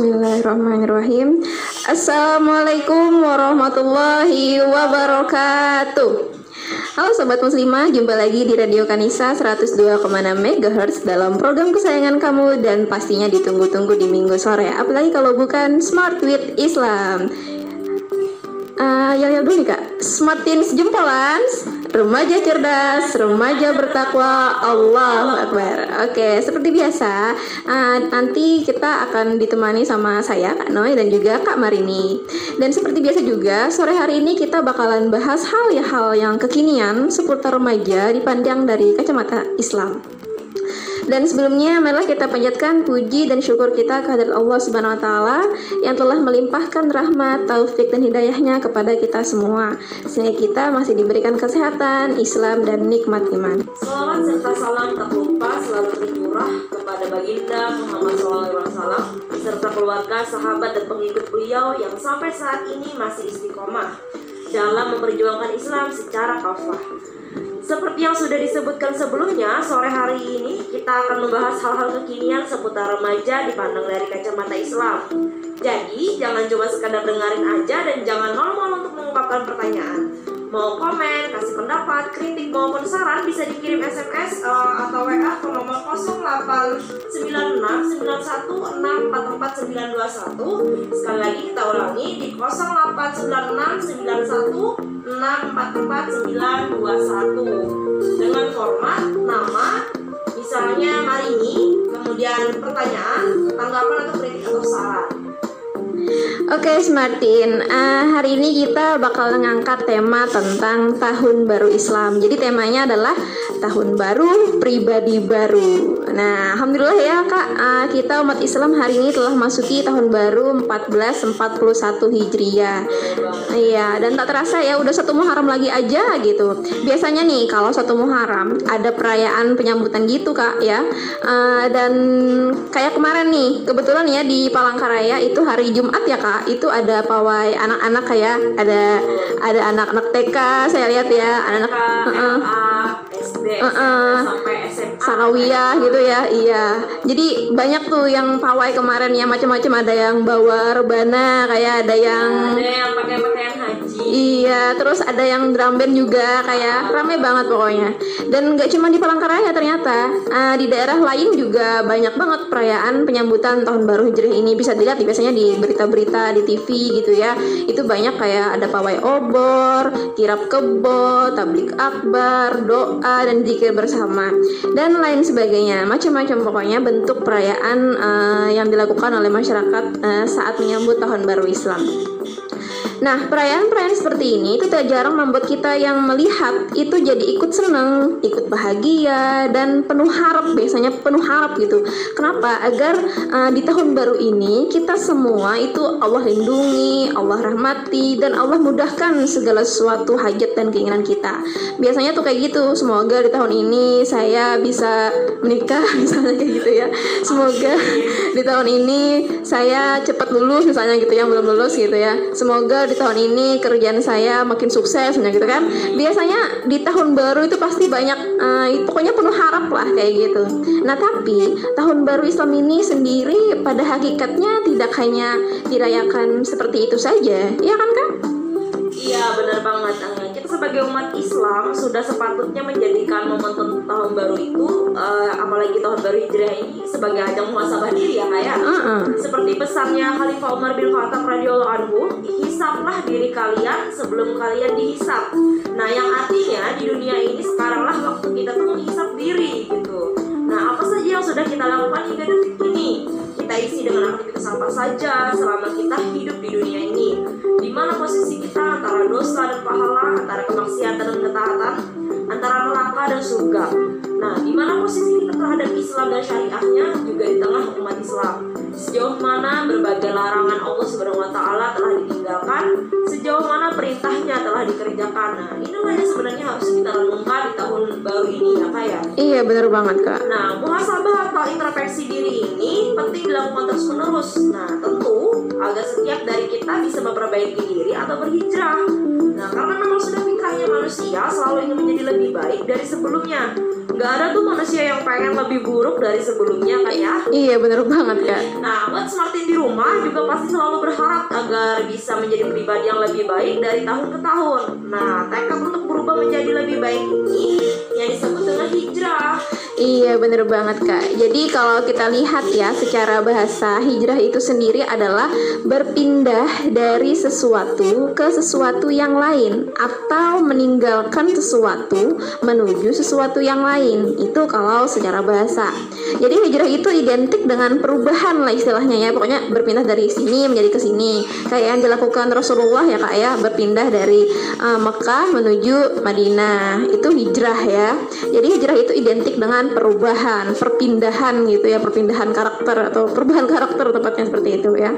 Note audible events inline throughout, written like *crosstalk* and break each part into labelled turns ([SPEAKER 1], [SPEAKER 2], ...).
[SPEAKER 1] Bismillahirrahmanirrahim. Assalamualaikum warahmatullahi wabarakatuh. Halo Sobat Muslimah, jumpa lagi di Radio Kanisa 102,6 MHz dalam program kesayangan kamu dan pastinya ditunggu-tunggu di minggu sore. Apalagi kalau bukan Smart with Islam. Uh, yang yang dulu nih kak, Smart Teens Jempolan, remaja cerdas, remaja bertakwa, Allah Akbar. Oke, seperti biasa, uh, nanti kita akan ditemani sama saya Kak Noy dan juga Kak Marini. Dan seperti biasa juga, sore hari ini kita bakalan bahas hal ya hal yang kekinian seputar remaja dipandang dari kacamata Islam. Dan sebelumnya marilah kita panjatkan puji dan syukur kita kehadirat Allah Subhanahu wa taala yang telah melimpahkan rahmat, taufik dan hidayahnya kepada kita semua sehingga kita masih diberikan kesehatan, Islam dan nikmat iman.
[SPEAKER 2] Salawat serta salam tak lupa selalu tercurah kepada baginda Muhammad SAW serta keluarga, sahabat dan pengikut beliau yang sampai saat ini masih istiqomah dalam memperjuangkan Islam secara kafah. Seperti yang sudah disebutkan sebelumnya, sore hari ini kita akan membahas hal-hal kekinian seputar remaja dipandang dari kacamata Islam. Jadi, jangan cuma sekadar dengerin aja dan jangan malu-malu untuk mengungkapkan pertanyaan. Mau komen, kasih pendapat, kritik maupun saran bisa dikirim SMS uh, eh, atau WA ke nomor 089691644921. Sekali lagi kita ulangi di 089691644921 dengan format nama misalnya Marini, kemudian pertanyaan, tanggapan atau kritik atau saran.
[SPEAKER 1] Oke, okay, Smartin. Uh, hari ini kita bakal mengangkat tema tentang Tahun Baru Islam. Jadi temanya adalah Tahun Baru Pribadi Baru. Nah, alhamdulillah ya Kak, uh, kita umat Islam hari ini telah masuki Tahun Baru 1441 Hijriah. Iya, dan tak terasa ya udah satu Muharram lagi aja gitu. Biasanya nih kalau satu Muharram ada perayaan penyambutan gitu Kak ya. Uh, dan kayak kemarin nih, kebetulan ya di Palangkaraya itu hari Jumat ya Kak? Itu ada pawai anak-anak kayak ada ada anak-anak TK saya lihat ya anak-anak uh, SD uh, uh, sampai SMA Sanawiyah gitu ya iya. Jadi banyak tuh yang pawai kemarin ya macam-macam. Ada yang bawa rebana kayak ada yang
[SPEAKER 2] ada yang pakai pakaian haji.
[SPEAKER 1] Iya terus ada yang drum band juga kayak rame banget pokoknya. Dan nggak cuma di Palangkaraya ternyata uh, di daerah lain juga banyak banget perayaan penyambutan tahun baru hijrah ini. Bisa dilihat biasanya di berita-berita di TV gitu ya. Itu banyak kayak ada pawai obor kirap kebo tablik akbar doa dan zikir bersama dan lain sebagainya. Macam-macam pokoknya bentuk perayaan uh, yang dilakukan oleh masyarakat uh, saat menyambut tahun baru Islam Nah, perayaan-perayaan seperti ini itu tak jarang membuat kita yang melihat itu jadi ikut seneng, ikut bahagia, dan penuh harap, biasanya penuh harap gitu. Kenapa? Agar uh, di tahun baru ini kita semua itu Allah lindungi, Allah rahmati, dan Allah mudahkan segala sesuatu hajat dan keinginan kita. Biasanya tuh kayak gitu, semoga di tahun ini saya bisa menikah, *laughs* misalnya kayak gitu ya. Semoga di tahun ini saya cepat lulus, misalnya gitu yang belum lulus gitu ya. Semoga di tahun ini kerjaan saya makin sukses gitu kan. Biasanya di tahun baru itu pasti banyak uh, pokoknya penuh harap lah kayak gitu. Nah tapi tahun baru Islam ini sendiri pada hakikatnya tidak hanya dirayakan seperti itu saja. Ya kan kak?
[SPEAKER 2] Iya benar banget sebagai umat Islam sudah sepatutnya menjadikan momen tahun baru itu uh, Apalagi tahun baru hijrah ini sebagai ajang muhasabah diri ya kayak ya? uh -uh. Seperti pesannya Khalifah Umar bin Khattab radhiyallahu anhu Hisaplah diri kalian sebelum kalian dihisap Nah yang artinya di dunia ini sekaranglah waktu kita tuh menghisap diri gitu Nah apa saja yang sudah kita lakukan hingga detik ini Kita isi dengan aktivitas apa saja posisi terhadap Islam dan syariahnya juga di tengah umat Islam. Sejauh mana berbagai larangan Allah Subhanahu wa taala telah ditinggalkan, sejauh mana perintahnya telah dikerjakan. Nah, inilah yang sebenarnya harus kita renungkan di tahun baru ini ya, Kak ya.
[SPEAKER 1] Iya, benar banget, Kak.
[SPEAKER 2] Nah, muhasabah atau introspeksi diri ini penting dilakukan terus-menerus. Nah, tentu agar setiap dari kita bisa memperbaiki diri atau berhijrah. Nah, karena memang sudah fitrahnya manusia selalu ingin menjadi lebih baik dari sebelumnya. Gak ada tuh manusia yang pengen lebih buruk dari sebelumnya kan ya?
[SPEAKER 1] Iya bener banget kak.
[SPEAKER 2] Nah, buat Martin di rumah juga pasti selalu berharap agar bisa menjadi pribadi yang lebih baik dari tahun ke tahun. Nah, tekad untuk berubah menjadi lebih baik ini yang disebut dengan hijrah.
[SPEAKER 1] Iya bener banget kak. Jadi kalau kita lihat ya secara bahasa Hijrah itu sendiri adalah Berpindah dari sesuatu ke sesuatu yang lain Atau meninggalkan sesuatu menuju sesuatu yang lain. Itu kalau secara bahasa. Jadi hijrah itu identik dengan perubahan lah istilahnya ya. Pokoknya berpindah dari sini menjadi ke sini. Kayak yang dilakukan Rasulullah ya kak ya. Berpindah dari uh, Mekah menuju Madinah. Itu hijrah ya. Jadi hijrah itu identik dengan perubahan, perpindahan gitu ya, perpindahan karakter atau perubahan karakter tepatnya seperti itu ya.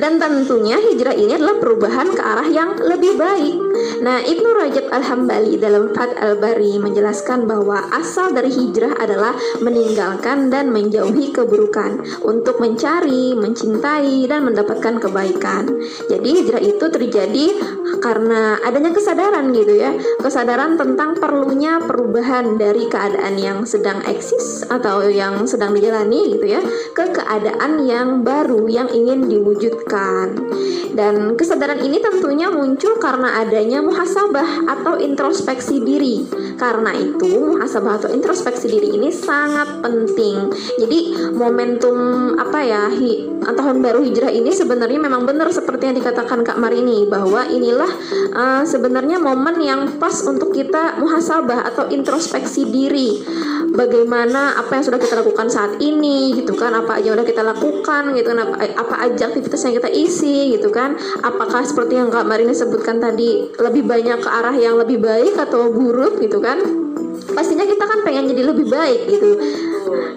[SPEAKER 1] Dan tentunya hijrah ini adalah perubahan ke arah yang lebih baik. Nah, Ibnu Rajab Al-Hambali dalam Fat Al-Bari menjelaskan bahwa asal dari hijrah adalah meninggalkan dan menjauhi keburukan untuk mencari, mencintai dan mendapatkan kebaikan. Jadi hijrah itu terjadi karena adanya kesadaran gitu ya, kesadaran tentang perlunya perubahan dari keadaan yang sedang eksis atau yang sedang dijalani gitu ya ke keadaan yang baru yang ingin diwujudkan. Dan kesadaran ini tentunya muncul karena adanya muhasabah atau introspeksi diri. Karena itu, muhasabah atau introspeksi diri ini sangat penting. Jadi, momentum apa ya, hi, tahun baru hijrah ini sebenarnya memang benar seperti yang dikatakan Kak Marini bahwa inilah uh, sebenarnya momen yang pas untuk kita muhasabah atau introspeksi diri bagaimana apa yang sudah kita lakukan saat ini gitu kan apa aja udah kita lakukan gitu kan apa, apa aja aktivitas yang kita isi gitu kan? Apakah seperti yang Kak Marini sebutkan tadi lebih banyak ke arah yang lebih baik atau buruk gitu kan? Pastinya kita kan pengen jadi lebih baik gitu.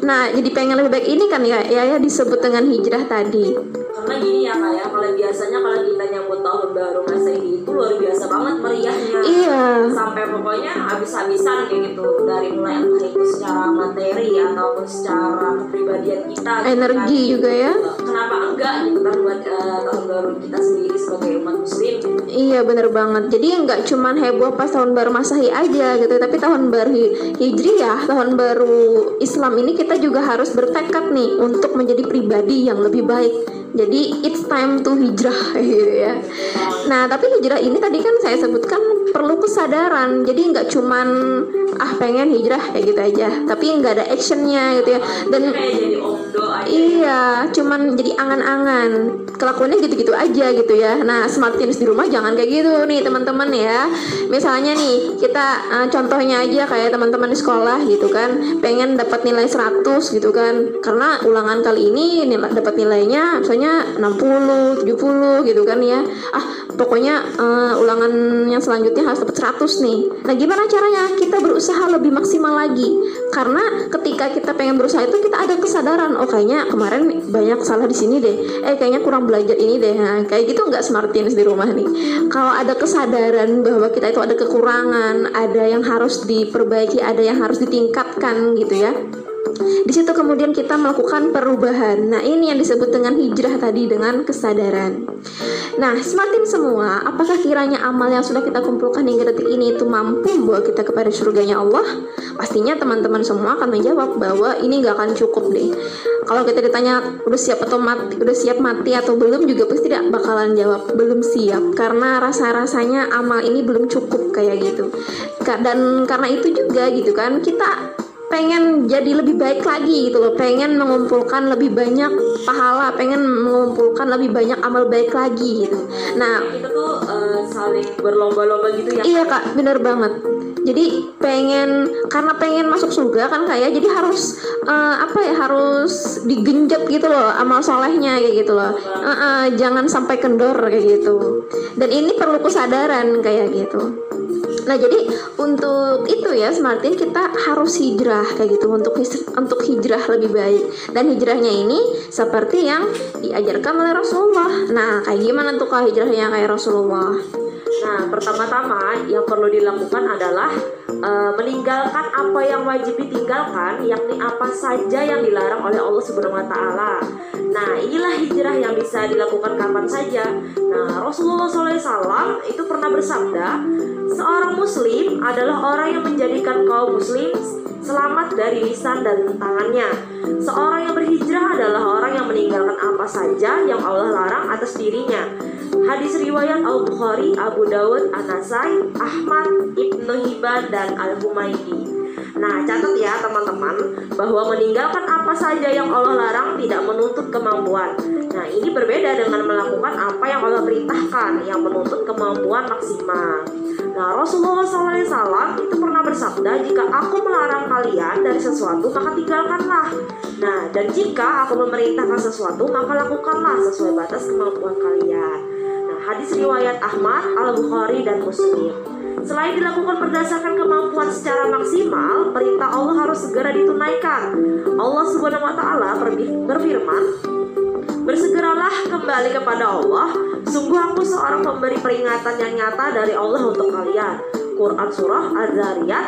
[SPEAKER 1] Nah jadi pengen lebih baik ini kan ya ya, ya disebut dengan hijrah tadi.
[SPEAKER 2] Karena gini ya kayak ya, kalau biasanya kalau kita nyambut tahun baru Masehi itu luar biasa banget meriahnya.
[SPEAKER 1] Iya.
[SPEAKER 2] Sampai pokoknya habis-habisan kayak gitu dari mulai entah itu secara materi ataupun secara kepribadian kita
[SPEAKER 1] gitu energi
[SPEAKER 2] kan.
[SPEAKER 1] juga ya
[SPEAKER 2] kenapa enggak gitu kan buat uh, tahun baru kita sendiri sebagai umat muslim?
[SPEAKER 1] Iya bener banget. Jadi nggak cuman heboh pas tahun baru masehi aja gitu tapi tahun baru hijriyah tahun baru Islam ini kita juga harus bertekad nih untuk menjadi pribadi yang lebih baik jadi it's time to hijrah *laughs* gitu ya. Nah tapi hijrah ini tadi kan saya sebutkan perlu kesadaran. Jadi nggak cuman ah pengen hijrah kayak gitu aja, tapi nggak ada actionnya gitu ya. Dan iya, cuman jadi angan-angan. Kelakuannya gitu-gitu aja gitu ya. Nah smart teams di rumah jangan kayak gitu nih teman-teman ya. Misalnya nih kita uh, contohnya aja kayak teman-teman di sekolah gitu kan, pengen dapat nilai 100 gitu kan. Karena ulangan kali ini nilai dapat nilainya misalnya pokoknya 60, 70 gitu kan ya. Ah, pokoknya uh, ulangan yang selanjutnya harus dapat 100 nih. Nah, gimana caranya? Kita berusaha lebih maksimal lagi. Karena ketika kita pengen berusaha itu kita ada kesadaran, oh kayaknya kemarin banyak salah di sini deh. Eh, kayaknya kurang belajar ini deh. Nah, kayak gitu nggak smartins di rumah nih. Kalau ada kesadaran bahwa kita itu ada kekurangan, ada yang harus diperbaiki, ada yang harus ditingkatkan gitu ya di situ kemudian kita melakukan perubahan. Nah, ini yang disebut dengan hijrah tadi dengan kesadaran. Nah, semakin semua, apakah kiranya amal yang sudah kita kumpulkan hingga detik ini itu mampu membawa kita kepada surganya Allah? Pastinya teman-teman semua akan menjawab bahwa ini nggak akan cukup deh. Kalau kita ditanya udah siap atau mati, udah siap mati atau belum juga pasti tidak bakalan jawab belum siap karena rasa-rasanya amal ini belum cukup kayak gitu. Dan karena itu juga gitu kan kita pengen jadi lebih baik lagi gitu loh. Pengen mengumpulkan lebih banyak pahala pengen mengumpulkan lebih banyak amal baik lagi gitu. Nah
[SPEAKER 2] kita tuh uh, saling berlomba-lomba gitu ya?
[SPEAKER 1] Iya kak. Bener banget jadi pengen karena pengen masuk surga kan kayak ya, jadi harus uh, apa ya harus digenjot gitu loh amal solehnya kayak gitu loh. Uh, uh, jangan sampai kendor kayak gitu. Dan ini perlu kesadaran kayak gitu. Nah jadi untuk itu ya Smartin kita harus hijrah kayak gitu. Untuk untuk hijrah lebih baik. Dan hijrahnya ini seperti yang diajarkan oleh Rasulullah. Nah kayak gimana tuh kalau hijrahnya kayak Rasulullah?
[SPEAKER 2] Nah pertama-tama yang perlu dilakukan adalah uh, meninggalkan apa yang wajib ditinggalkan, yakni apa saja yang dilarang oleh Allah Subhanahu Wa Taala Nah, inilah hijrah yang bisa dilakukan kapan saja. Nah, Rasulullah SAW itu pernah bersabda, seorang muslim adalah orang yang menjadikan kaum muslim selamat dari lisan dan tangannya. Seorang yang berhijrah adalah orang yang meninggalkan apa saja yang Allah larang atas dirinya. Hadis riwayat Al-Bukhari, Abu Dawud, An-Nasai, Ahmad, Ibnu Hibban, dan Al-Humaydi. Nah, catat ya teman-teman bahwa meninggalkan apa saja yang Allah larang tidak menuntut kemampuan. Nah, ini berbeda dengan melakukan apa yang Allah perintahkan yang menuntut kemampuan maksimal. Nah, Rasulullah SAW itu pernah bersabda, jika aku melarang kalian dari sesuatu, maka tinggalkanlah. Nah, dan jika aku memerintahkan sesuatu, maka lakukanlah sesuai batas kemampuan kalian. Nah, hadis riwayat Ahmad, Al-Bukhari, dan Muslim. Selain dilakukan berdasarkan kemampuan secara maksimal, perintah Allah harus segera ditunaikan. Allah Subhanahu wa taala berfirman, "Bersegeralah kembali kepada Allah, sungguh aku seorang pemberi peringatan yang nyata dari Allah untuk kalian." Quran surah Az-Zariyat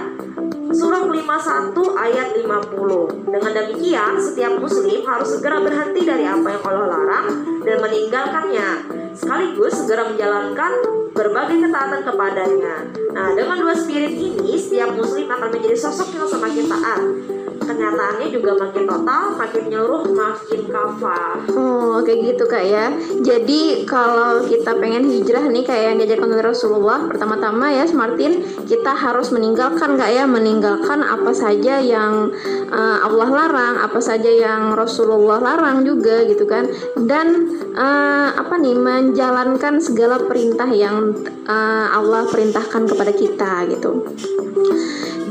[SPEAKER 2] Surah 51 ayat 50 Dengan demikian, setiap muslim harus segera berhenti dari apa yang Allah larang dan meninggalkannya Sekaligus segera menjalankan berbagai ketaatan kepadanya. Nah, dengan dua spirit ini, setiap muslim akan menjadi sosok yang semakin taat. Kenyataannya juga makin total, makin nyeluruh, makin kafah.
[SPEAKER 1] Oh, kayak gitu kak ya. Jadi kalau kita pengen hijrah nih kayak yang diajarkan oleh Rasulullah, pertama-tama ya, Martin, kita harus meninggalkan kak ya, meninggalkan apa saja yang uh, Allah larang, apa saja yang Rasulullah larang juga gitu kan. Dan uh, apa nih, menjalankan segala perintah yang uh, Allah perintahkan kepada kita gitu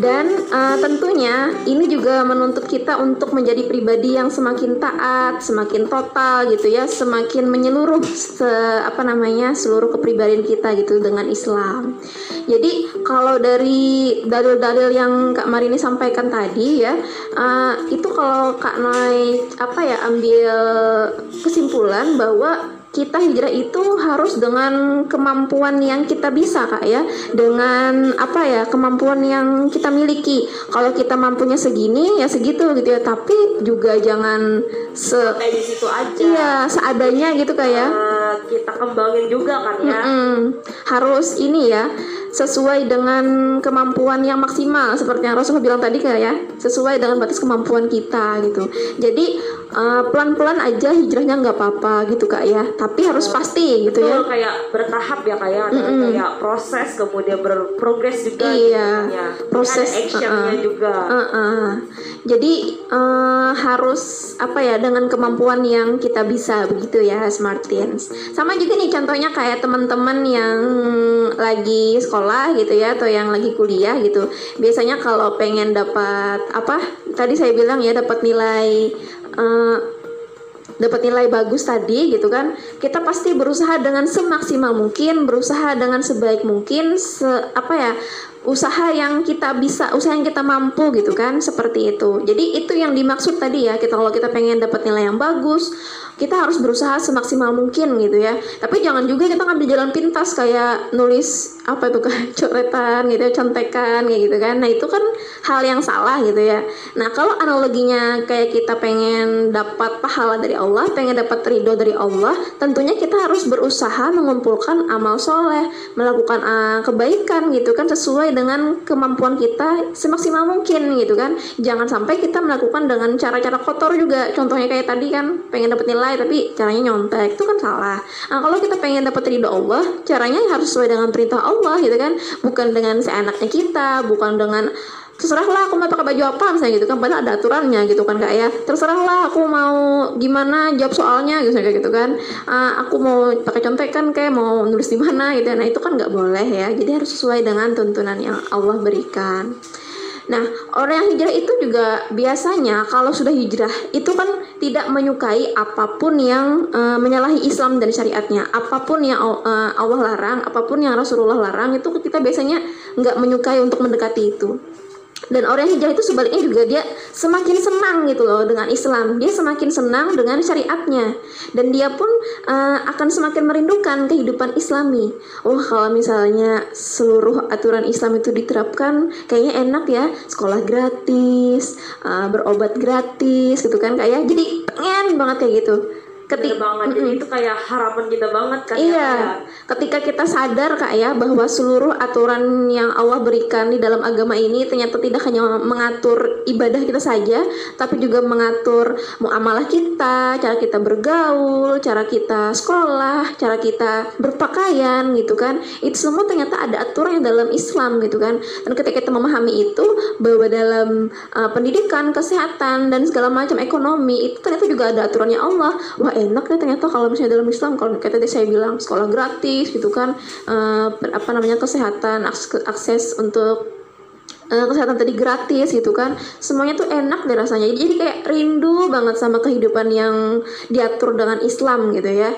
[SPEAKER 1] dan uh, tentunya ini juga menuntut kita untuk menjadi pribadi yang semakin taat, semakin total gitu ya, semakin menyeluruh se apa namanya seluruh kepribadian kita gitu dengan Islam. Jadi kalau dari dalil-dalil yang Kak Marini sampaikan tadi ya, uh, itu kalau Kak Noi apa ya ambil kesimpulan bahwa kita hijrah itu harus dengan kemampuan yang kita bisa kak ya. Dengan apa ya kemampuan yang kita miliki. Kalau kita mampunya segini ya segitu gitu ya. Tapi juga jangan se
[SPEAKER 2] di situ aja.
[SPEAKER 1] Iya seadanya gitu kak ya.
[SPEAKER 2] Uh, kita kembangin juga kan ya. Mm
[SPEAKER 1] -mm. harus ini ya sesuai dengan kemampuan yang maksimal. Seperti yang Rasulullah bilang tadi kayak ya. Sesuai dengan batas kemampuan kita gitu. Jadi uh, pelan-pelan aja hijrahnya nggak apa-apa gitu kak ya tapi harus pasti gitu ya
[SPEAKER 2] kayak bertahap ya kayak mm -mm. kayak proses kemudian berprogres juga
[SPEAKER 1] iya gitu, ya. proses
[SPEAKER 2] actionnya uh -uh. juga
[SPEAKER 1] uh -uh. jadi uh, harus apa ya dengan kemampuan yang kita bisa begitu ya Smartins sama juga nih contohnya kayak teman-teman yang lagi sekolah gitu ya atau yang lagi kuliah gitu biasanya kalau pengen dapat apa tadi saya bilang ya dapat nilai uh, dapat nilai bagus tadi gitu kan kita pasti berusaha dengan semaksimal mungkin berusaha dengan sebaik mungkin se apa ya usaha yang kita bisa usaha yang kita mampu gitu kan seperti itu. Jadi itu yang dimaksud tadi ya kita kalau kita pengen dapat nilai yang bagus kita harus berusaha semaksimal mungkin gitu ya. Tapi jangan juga kita ngambil jalan pintas kayak nulis apa itu kan *laughs* coretan gitu ya contekan gitu kan. Nah itu kan hal yang salah gitu ya. Nah kalau analoginya kayak kita pengen dapat pahala dari Allah pengen dapat ridho dari Allah tentunya kita harus berusaha mengumpulkan amal soleh melakukan uh, kebaikan gitu kan sesuai dengan kemampuan kita semaksimal mungkin gitu kan. Jangan sampai kita melakukan dengan cara-cara kotor juga. Contohnya kayak tadi kan pengen dapat nilai tapi caranya nyontek. Itu kan salah. Nah kalau kita pengen dapat ridho Allah caranya harus sesuai dengan perintah Allah gitu kan. Bukan dengan seenaknya kita bukan dengan terserahlah aku mau pakai baju apa misalnya gitu kan. Padahal ada aturannya gitu kan kak ya. Terserahlah aku mau gimana jawab soalnya gitu kayak gitu kan. Uh, aku mau pakai contekan kayak mau nulis di mana gitu nah itu kan nggak boleh ya. Jadi harus sesuai dengan tuntunan yang Allah berikan. Nah, orang yang hijrah itu juga biasanya kalau sudah hijrah itu kan tidak menyukai apa pun yang uh, menyalahi Islam dan syariatnya, apa pun yang uh, Allah larang, apa pun yang Rasulullah larang itu kita biasanya nggak menyukai untuk mendekati itu dan orang hijrah itu sebaliknya juga dia semakin senang gitu loh dengan Islam. Dia semakin senang dengan syariatnya. Dan dia pun uh, akan semakin merindukan kehidupan Islami. Oh kalau misalnya seluruh aturan Islam itu diterapkan kayaknya enak ya. Sekolah gratis uh, berobat gratis gitu kan kayak jadi pengen banget kayak gitu
[SPEAKER 2] ketika banget. Jadi itu kayak harapan kita banget kan
[SPEAKER 1] iya.
[SPEAKER 2] Ya,
[SPEAKER 1] ketika kita sadar kak ya bahwa seluruh aturan yang Allah berikan di dalam agama ini ternyata tidak hanya mengatur ibadah kita saja tapi juga mengatur muamalah kita cara kita bergaul cara kita sekolah cara kita berpakaian gitu kan. Itu semua ternyata ada aturan yang dalam Islam gitu kan. Dan ketika kita memahami itu bahwa dalam uh, pendidikan kesehatan dan segala macam ekonomi itu ternyata juga ada aturannya Allah. Wah enak ya ternyata kalau misalnya dalam Islam kalau kayak tadi saya bilang sekolah gratis gitu kan uh, apa namanya kesehatan akses, untuk uh, kesehatan tadi gratis gitu kan semuanya tuh enak deh rasanya jadi kayak rindu banget sama kehidupan yang diatur dengan Islam gitu ya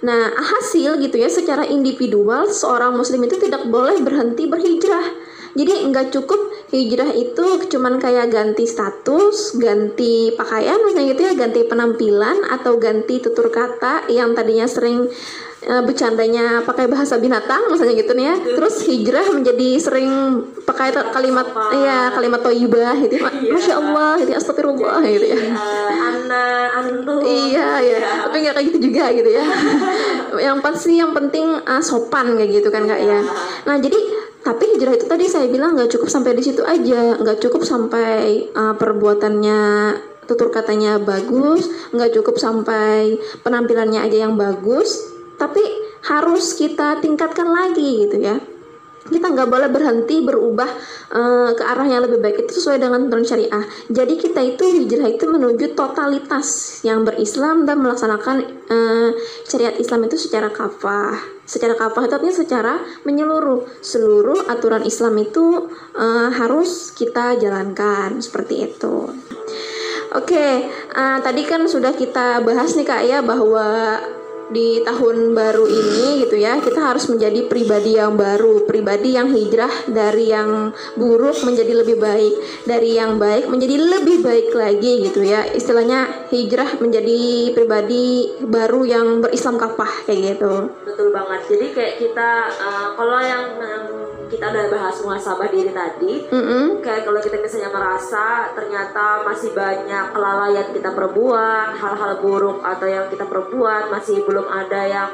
[SPEAKER 1] Nah, hasil gitu ya, secara individual seorang muslim itu tidak boleh berhenti berhijrah. Jadi nggak cukup hijrah itu cuman kayak ganti status, ganti pakaian misalnya gitu ya, ganti penampilan atau ganti tutur kata yang tadinya sering uh, bercandanya pakai bahasa binatang misalnya gitu nih ya. Terus hijrah menjadi sering pakai kalimat iya kalimat toyibah gitu. Ya. Iya. Masya Allah, gitu astagfirullah gitu ya.
[SPEAKER 2] Ana, antu.
[SPEAKER 1] Iya, iya. Tapi nggak kayak gitu juga gitu ya. *laughs* yang pasti yang penting uh, sopan kayak gitu kan kak ya. Nah jadi tapi hijrah itu tadi saya bilang nggak cukup sampai di situ aja. Nggak cukup sampai uh, perbuatannya tutur katanya bagus. Nggak cukup sampai penampilannya aja yang bagus. Tapi harus kita tingkatkan lagi gitu ya kita nggak boleh berhenti berubah uh, ke arah yang lebih baik itu sesuai dengan aturan syariah. Jadi kita itu hijrah itu menuju totalitas yang berislam dan melaksanakan uh, syariat Islam itu secara kafah. Secara kafah itu artinya secara menyeluruh. Seluruh aturan Islam itu uh, harus kita jalankan seperti itu. Oke, okay, uh, tadi kan sudah kita bahas nih kak ya bahwa di tahun baru ini gitu ya kita harus menjadi pribadi yang baru pribadi yang hijrah dari yang buruk menjadi lebih baik dari yang baik menjadi lebih baik lagi gitu ya. Istilahnya hijrah menjadi pribadi baru yang berislam kafah kayak gitu.
[SPEAKER 2] Betul banget. Jadi kayak kita uh, kalau yang kita udah bahas muhasabah diri tadi mm -hmm. kayak kalau kita misalnya merasa ternyata masih banyak kelalaian kita perbuat hal-hal buruk atau yang kita perbuat masih belum ada yang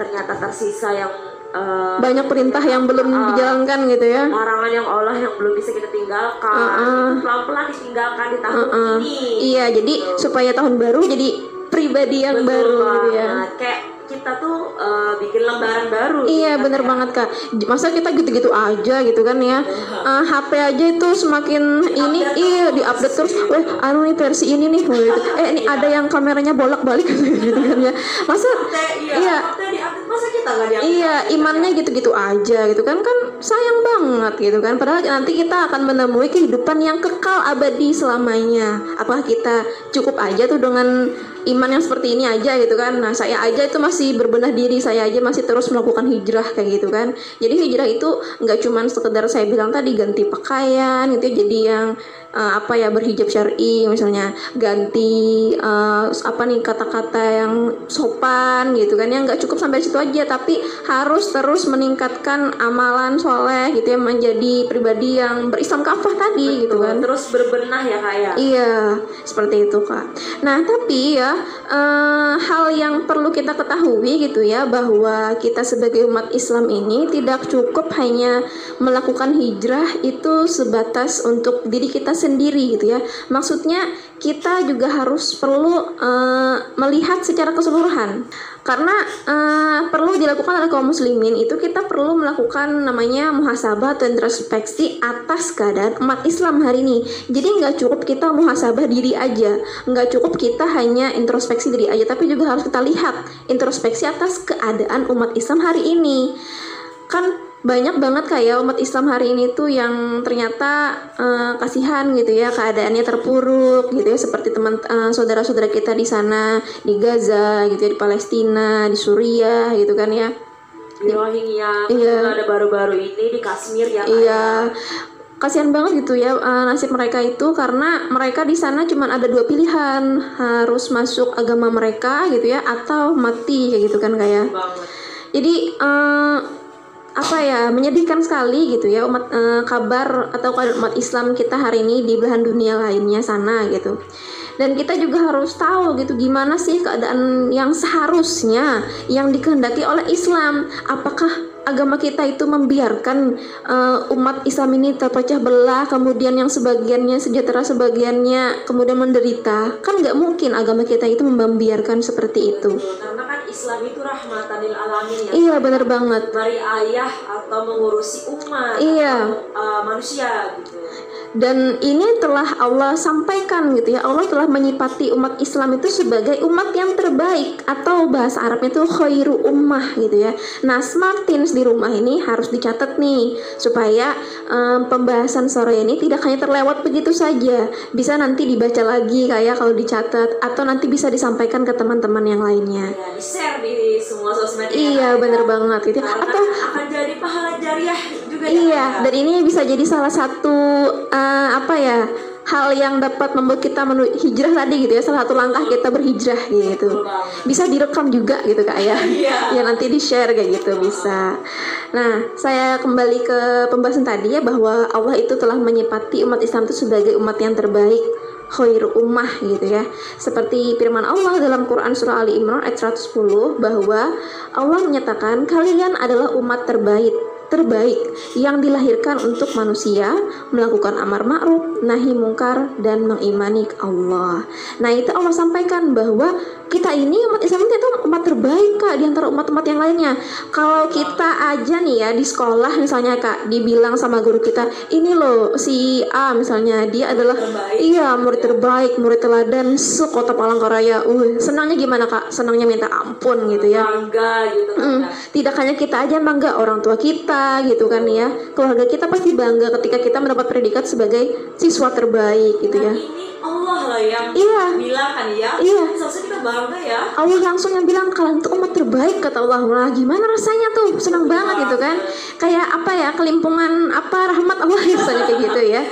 [SPEAKER 2] ternyata tersisa yang
[SPEAKER 1] Uh, banyak perintah yang belum uh, dijalankan gitu ya
[SPEAKER 2] larangan yang Allah yang belum bisa kita tinggalkan uh, uh. pelan-pelan ditinggalkan di tahun uh, uh.
[SPEAKER 1] ini iya jadi gitu. supaya tahun baru jadi pribadi yang Betul baru banget. gitu ya
[SPEAKER 2] kayak kita tuh uh, bikin lembaran baru.
[SPEAKER 1] Iya gitu bener banget kak. Masa kita gitu-gitu aja gitu kan ya. Uh, eh, HP aja itu semakin di ini iya di update terus. Wah anu nih versi ini nih. Gitu. *laughs* Eh ini iya. ada yang kameranya bolak-balik *laughs* gitu kan ya. Masa
[SPEAKER 2] iya. iya. Masa kita gak
[SPEAKER 1] Iya imannya gitu-gitu aja gitu kan kan sayang banget gitu kan. Padahal nanti kita akan menemui kehidupan yang kekal abadi selamanya. Apakah kita cukup aja tuh dengan iman yang seperti ini aja gitu kan. Nah saya aja itu masih berbenah diri saya aja masih terus melakukan hijrah kayak gitu kan. Jadi hijrah itu nggak cuma sekedar saya bilang tadi ganti pakaian gitu ya, jadi yang uh, apa ya berhijab syar'i misalnya. Ganti uh, apa nih kata-kata yang sopan gitu kan yang nggak cukup sampai situ aja tapi harus terus meningkatkan amalan soleh gitu ya menjadi pribadi yang berislam kafah tadi Betul, gitu kan.
[SPEAKER 2] Terus berbenah ya kak ya?
[SPEAKER 1] Iya seperti itu kak. Nah tapi ya uh, hal yang perlu kita ketahui gitu ya bahwa kita sebagai umat Islam ini tidak cukup hanya melakukan hijrah itu sebatas untuk diri kita sendiri gitu ya. Maksudnya kita juga harus perlu uh, melihat secara keseluruhan. Karena uh, perlu dilakukan oleh kaum muslimin itu kita perlu melakukan namanya muhasabah atau introspeksi atas keadaan umat Islam hari ini. Jadi nggak cukup kita muhasabah diri aja, nggak cukup kita hanya introspeksi diri aja, tapi juga harus kita lihat introspeksi atas keadaan umat Islam hari ini. Kan banyak banget kayak umat Islam hari ini tuh yang ternyata uh, kasihan gitu ya keadaannya terpuruk gitu ya seperti teman uh, saudara-saudara kita di sana di Gaza gitu ya di Palestina di Suriah gitu kan ya.
[SPEAKER 2] Di Rohingya iya. ada baru-baru ini di Kashmir ya
[SPEAKER 1] iya. Kasihan banget gitu ya uh, nasib mereka itu karena mereka di sana cuma ada dua pilihan harus masuk agama mereka gitu ya atau mati kayak gitu kan kayak jadi uh, apa ya menyedihkan sekali gitu ya umat uh, kabar atau umat Islam kita hari ini di belahan dunia lainnya sana gitu. Dan kita juga harus tahu gitu gimana sih keadaan yang seharusnya yang dikehendaki oleh Islam. Apakah agama kita itu membiarkan uh, umat Islam ini terpecah belah kemudian yang sebagiannya sejahtera sebagiannya kemudian menderita. Kan nggak mungkin agama kita itu membiarkan seperti itu.
[SPEAKER 2] Karena kan Islam itu rahmatan lil alamin ya.
[SPEAKER 1] Iya benar banget.
[SPEAKER 2] Dari ayah atau mengurusi umat
[SPEAKER 1] iya.
[SPEAKER 2] atau, uh, manusia gitu
[SPEAKER 1] dan ini telah Allah sampaikan gitu ya. Allah telah menyipati umat Islam itu sebagai umat yang terbaik. Atau bahasa Arabnya itu khairu ummah gitu ya. Nah Smartins di rumah ini harus dicatat nih. Supaya um, pembahasan sore ini tidak hanya terlewat begitu saja. Bisa nanti dibaca lagi kayak kalau dicatat. Atau nanti bisa disampaikan ke teman-teman yang lainnya.
[SPEAKER 2] Ya, di share di semua sosmed
[SPEAKER 1] iya bener banget gitu atau
[SPEAKER 2] akan jadi pahala jariah juga
[SPEAKER 1] iya ya, dan ini bisa jadi salah satu uh, apa ya hal yang dapat membuat kita hijrah tadi gitu ya salah satu langkah kita berhijrah gitu. Bisa direkam juga gitu kak ya.
[SPEAKER 2] Yeah.
[SPEAKER 1] ya nanti di share kayak gitu bisa. Nah saya kembali ke pembahasan tadi ya bahwa Allah itu telah menyipati umat Islam itu sebagai umat yang terbaik khair ummah gitu ya. Seperti firman Allah dalam Quran surah Ali Imran ayat 110 bahwa Allah menyatakan kalian adalah umat terbaik terbaik yang dilahirkan untuk manusia melakukan amar ma'ruf, nahi mungkar dan mengimani Allah. Nah, itu Allah sampaikan bahwa kita ini umat Islam itu umat terbaik Kak di antara umat-umat yang lainnya. Kalau kita aja nih ya di sekolah misalnya Kak dibilang sama guru kita, ini loh si A misalnya dia adalah
[SPEAKER 2] terbaik.
[SPEAKER 1] iya murid terbaik, murid teladan sekota Palangkaraya. Uh, senangnya gimana Kak? Senangnya minta ampun gitu ya.
[SPEAKER 2] Bangga gitu.
[SPEAKER 1] Mm, tidak hanya kita aja bangga, orang tua kita gitu kan ya. Keluarga kita pasti bangga ketika kita mendapat predikat sebagai siswa terbaik gitu ya.
[SPEAKER 2] Allah lah yang
[SPEAKER 1] Iya.
[SPEAKER 2] bilang kan ya.
[SPEAKER 1] Iya.
[SPEAKER 2] Seharusnya kita bangga ya.
[SPEAKER 1] Allah langsung yang bilang kalian tuh umat terbaik kata Allah. Nah, gimana rasanya tuh? Senang banget gitu kan. Kayak apa ya? Kelimpungan apa rahmat Allah *laughs* misalnya kayak gitu ya.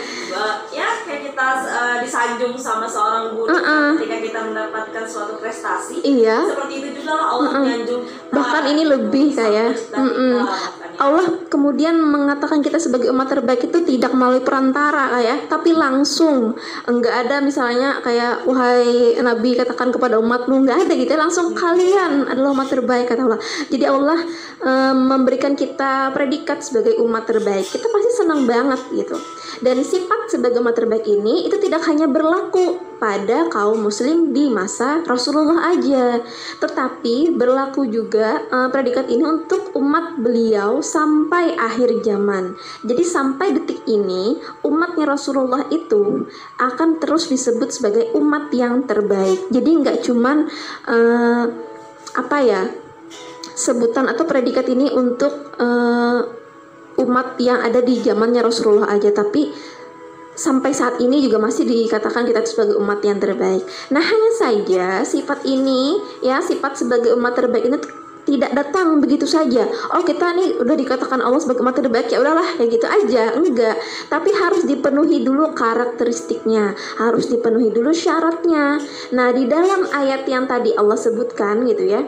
[SPEAKER 2] Ya kayak kita uh, disanjung sama seorang guru
[SPEAKER 1] Uh-uh.
[SPEAKER 2] ketika kita mendapatkan suatu prestasi.
[SPEAKER 1] Iya.
[SPEAKER 2] Seperti itu juga lah Allah
[SPEAKER 1] Uh-uh.
[SPEAKER 2] menyanjung kita.
[SPEAKER 1] Bahkan ini lebih kayak
[SPEAKER 2] makanya.
[SPEAKER 1] Allah kemudian mengatakan kita sebagai umat terbaik itu tidak melalui perantara kayak tapi langsung enggak ada misalnya kayak wahai nabi katakan kepada umatmu. Enggak ada gitu ya langsung kalian adalah umat terbaik kata Allah. Jadi Allah em, memberikan kita predikat sebagai umat terbaik. Kita pasti senang banget gitu dan sifat sebagai umat terbaik ini itu tidak hanya berlaku pada kaum muslim di masa Rasulullah aja. Tetapi berlaku juga eh, predikat ini untuk umat beliau sampai akhir zaman. Jadi sampai detik ini umatnya Rasulullah itu akan terus disebut sebagai umat yang terbaik. Jadi nggak cuman eh, apa ya sebutan atau predikat ini untuk eh, umat yang ada di zamannya Rasulullah aja tapi sampai saat ini juga masih dikatakan kita sebagai umat yang terbaik. Nah, hanya saja sifat ini ya sifat sebagai umat terbaik ini tidak datang begitu saja. Oh, kita nih udah dikatakan Allah sebagai umat terbaik ya udahlah kayak gitu aja. Enggak, tapi harus dipenuhi dulu karakteristiknya, harus dipenuhi dulu syaratnya. Nah, di dalam ayat yang tadi Allah sebutkan gitu ya.